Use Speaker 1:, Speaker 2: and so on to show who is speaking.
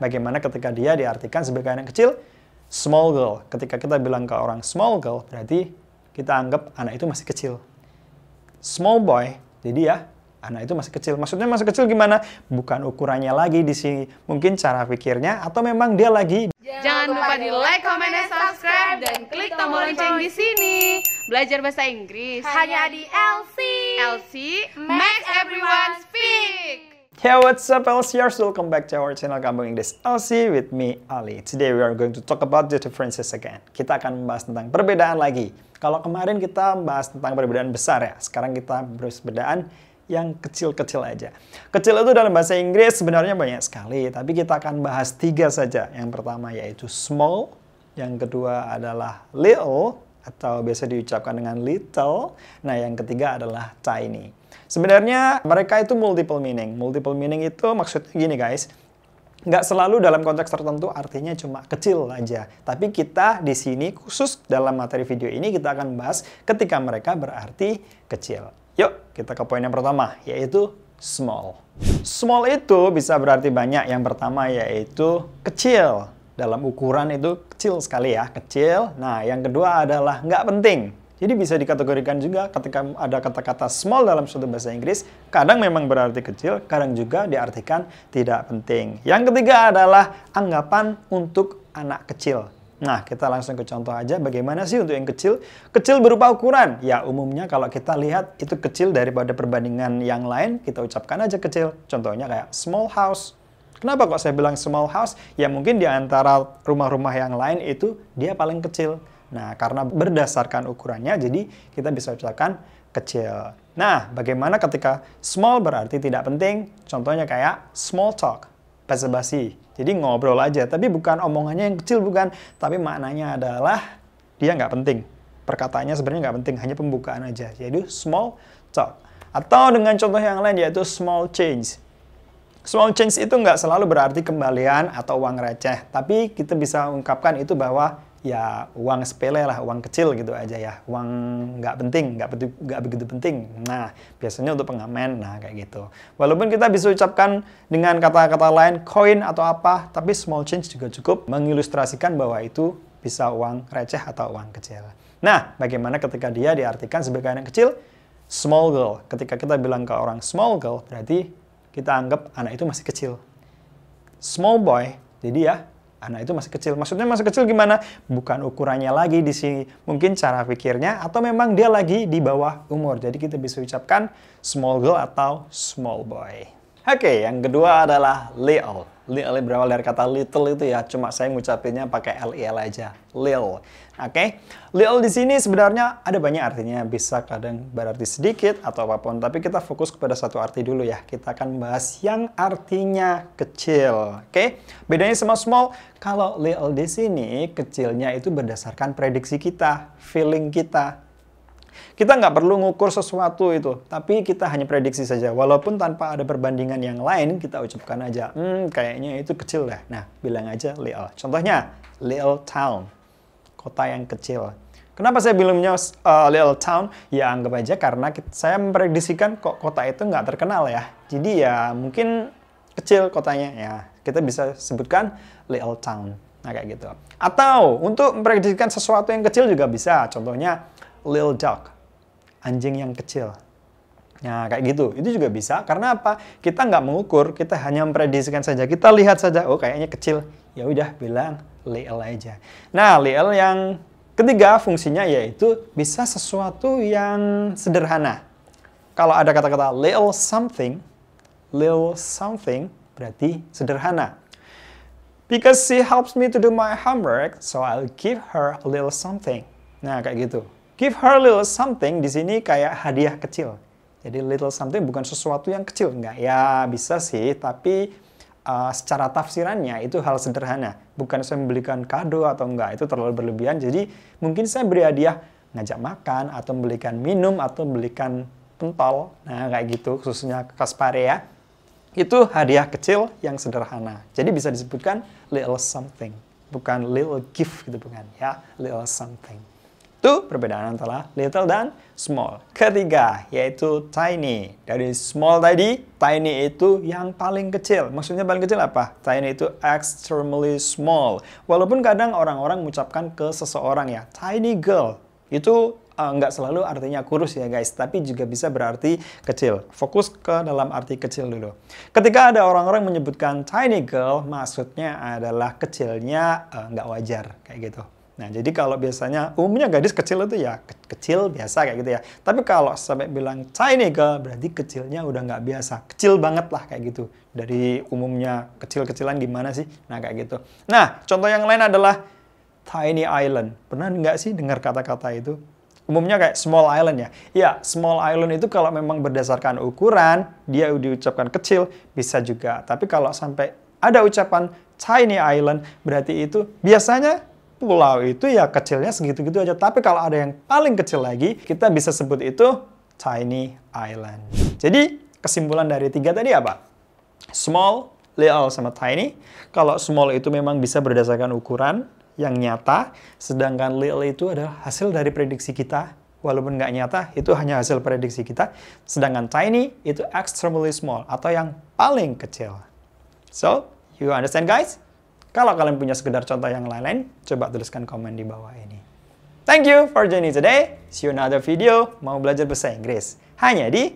Speaker 1: bagaimana ketika dia diartikan sebagai anak kecil small girl. Ketika kita bilang ke orang small girl, berarti kita anggap anak itu masih kecil. Small boy, jadi ya anak itu masih kecil. Maksudnya masih kecil gimana? Bukan ukurannya lagi di sini. Mungkin cara pikirnya atau memang dia lagi
Speaker 2: Jangan lupa di like, comment, dan subscribe dan klik tombol lonceng di sini. Belajar bahasa Inggris
Speaker 3: hanya di LC.
Speaker 2: LC makes everyone.
Speaker 1: Hey, what's up LCers? Welcome back to our channel Kampung English LC with me, Ali. Today we are going to talk about the differences again. Kita akan membahas tentang perbedaan lagi. Kalau kemarin kita membahas tentang perbedaan besar ya, sekarang kita perbedaan yang kecil-kecil aja. Kecil itu dalam bahasa Inggris sebenarnya banyak sekali, tapi kita akan bahas tiga saja. Yang pertama yaitu small, yang kedua adalah little, atau biasa diucapkan dengan little. Nah, yang ketiga adalah tiny. Sebenarnya mereka itu multiple meaning. Multiple meaning itu maksudnya gini guys, nggak selalu dalam konteks tertentu artinya cuma kecil aja. Tapi kita di sini khusus dalam materi video ini kita akan bahas ketika mereka berarti kecil. Yuk, kita ke poin yang pertama, yaitu small. Small itu bisa berarti banyak. Yang pertama yaitu kecil. Dalam ukuran itu kecil sekali ya, kecil. Nah, yang kedua adalah nggak penting. Jadi bisa dikategorikan juga ketika ada kata-kata small dalam suatu bahasa Inggris, kadang memang berarti kecil, kadang juga diartikan tidak penting. Yang ketiga adalah anggapan untuk anak kecil. Nah, kita langsung ke contoh aja bagaimana sih untuk yang kecil. Kecil berupa ukuran. Ya, umumnya kalau kita lihat itu kecil daripada perbandingan yang lain, kita ucapkan aja kecil. Contohnya kayak small house. Kenapa kok saya bilang small house? Ya mungkin di antara rumah-rumah yang lain itu dia paling kecil. Nah, karena berdasarkan ukurannya, jadi kita bisa ucapkan kecil. Nah, bagaimana ketika small berarti tidak penting? Contohnya kayak small talk, basa-basi. Jadi ngobrol aja, tapi bukan omongannya yang kecil bukan, tapi maknanya adalah dia nggak penting. Perkataannya sebenarnya nggak penting, hanya pembukaan aja. Yaitu small talk. Atau dengan contoh yang lain yaitu small change. Small change itu nggak selalu berarti kembalian atau uang receh, tapi kita bisa ungkapkan itu bahwa ya uang sepele lah, uang kecil gitu aja ya, uang nggak penting, nggak nggak begitu penting. Nah, biasanya untuk pengamen, nah kayak gitu. Walaupun kita bisa ucapkan dengan kata-kata lain, koin atau apa, tapi small change juga cukup mengilustrasikan bahwa itu bisa uang receh atau uang kecil. Nah, bagaimana ketika dia diartikan sebagai anak kecil? Small girl. Ketika kita bilang ke orang small girl, berarti kita anggap anak itu masih kecil. Small boy, jadi ya anak itu masih kecil. Maksudnya masih kecil gimana? Bukan ukurannya lagi di sini. Mungkin cara pikirnya atau memang dia lagi di bawah umur. Jadi kita bisa ucapkan small girl atau small boy. Oke, okay, yang kedua adalah little. Little berawal dari kata little itu ya, cuma saya ngucapinnya pakai lil aja. Lil. Oke, okay? little di sini sebenarnya ada banyak artinya, bisa kadang berarti sedikit atau apa pun. Tapi kita fokus kepada satu arti dulu ya. Kita akan bahas yang artinya kecil. Oke, okay? bedanya sama small. Kalau little di sini kecilnya itu berdasarkan prediksi kita, feeling kita. Kita nggak perlu ngukur sesuatu itu, tapi kita hanya prediksi saja. Walaupun tanpa ada perbandingan yang lain, kita ucapkan aja, hmm, kayaknya itu kecil deh. Nah, bilang aja little. Contohnya, little town kota yang kecil. Kenapa saya bilangnya uh, little town? Ya anggap aja karena saya memprediksikan kok kota itu nggak terkenal ya. Jadi ya mungkin kecil kotanya ya. Kita bisa sebutkan little town. Nah kayak gitu. Atau untuk memprediksikan sesuatu yang kecil juga bisa. Contohnya little dog, anjing yang kecil. Nah, kayak gitu. Itu juga bisa. Karena apa? Kita nggak mengukur, kita hanya memprediksikan saja. Kita lihat saja, oh kayaknya kecil. Ya udah, bilang little aja. Nah, little yang ketiga fungsinya yaitu bisa sesuatu yang sederhana. Kalau ada kata-kata little something, little something berarti sederhana. Because she helps me to do my homework, so I'll give her a little something. Nah, kayak gitu. Give her little something di sini kayak hadiah kecil jadi little something bukan sesuatu yang kecil, enggak. Ya bisa sih, tapi uh, secara tafsirannya itu hal sederhana. Bukan saya membelikan kado atau enggak, itu terlalu berlebihan. Jadi mungkin saya beri hadiah ngajak makan, atau membelikan minum, atau membelikan pentol. Nah kayak gitu, khususnya kaspare ya. Itu hadiah kecil yang sederhana. Jadi bisa disebutkan little something. Bukan little gift gitu bukan ya, little something. Itu perbedaan antara little dan small. Ketiga, yaitu tiny. Dari small tadi, tiny itu yang paling kecil. Maksudnya paling kecil apa? Tiny itu extremely small. Walaupun kadang orang-orang mengucapkan ke seseorang ya, tiny girl. Itu uh, nggak selalu artinya kurus ya guys, tapi juga bisa berarti kecil. Fokus ke dalam arti kecil dulu. Ketika ada orang-orang menyebutkan tiny girl, maksudnya adalah kecilnya uh, nggak wajar, kayak gitu. Nah, jadi kalau biasanya umumnya gadis kecil itu ya ke kecil biasa kayak gitu ya. Tapi kalau sampai bilang tiny girl berarti kecilnya udah nggak biasa. Kecil banget lah kayak gitu. Dari umumnya kecil-kecilan gimana sih? Nah, kayak gitu. Nah, contoh yang lain adalah tiny island. Pernah nggak sih dengar kata-kata itu? Umumnya kayak small island ya. Ya, small island itu kalau memang berdasarkan ukuran, dia diucapkan kecil, bisa juga. Tapi kalau sampai ada ucapan tiny island, berarti itu biasanya pulau itu ya kecilnya segitu-gitu aja. Tapi kalau ada yang paling kecil lagi, kita bisa sebut itu tiny island. Jadi kesimpulan dari tiga tadi apa? Small, little, sama tiny. Kalau small itu memang bisa berdasarkan ukuran yang nyata, sedangkan little itu adalah hasil dari prediksi kita. Walaupun nggak nyata, itu hanya hasil prediksi kita. Sedangkan tiny itu extremely small atau yang paling kecil. So, you understand guys? Kalau kalian punya sekedar contoh yang lain-lain, coba tuliskan komen di bawah ini. Thank you for joining today. See you another video. Mau belajar bahasa Inggris. Hanya di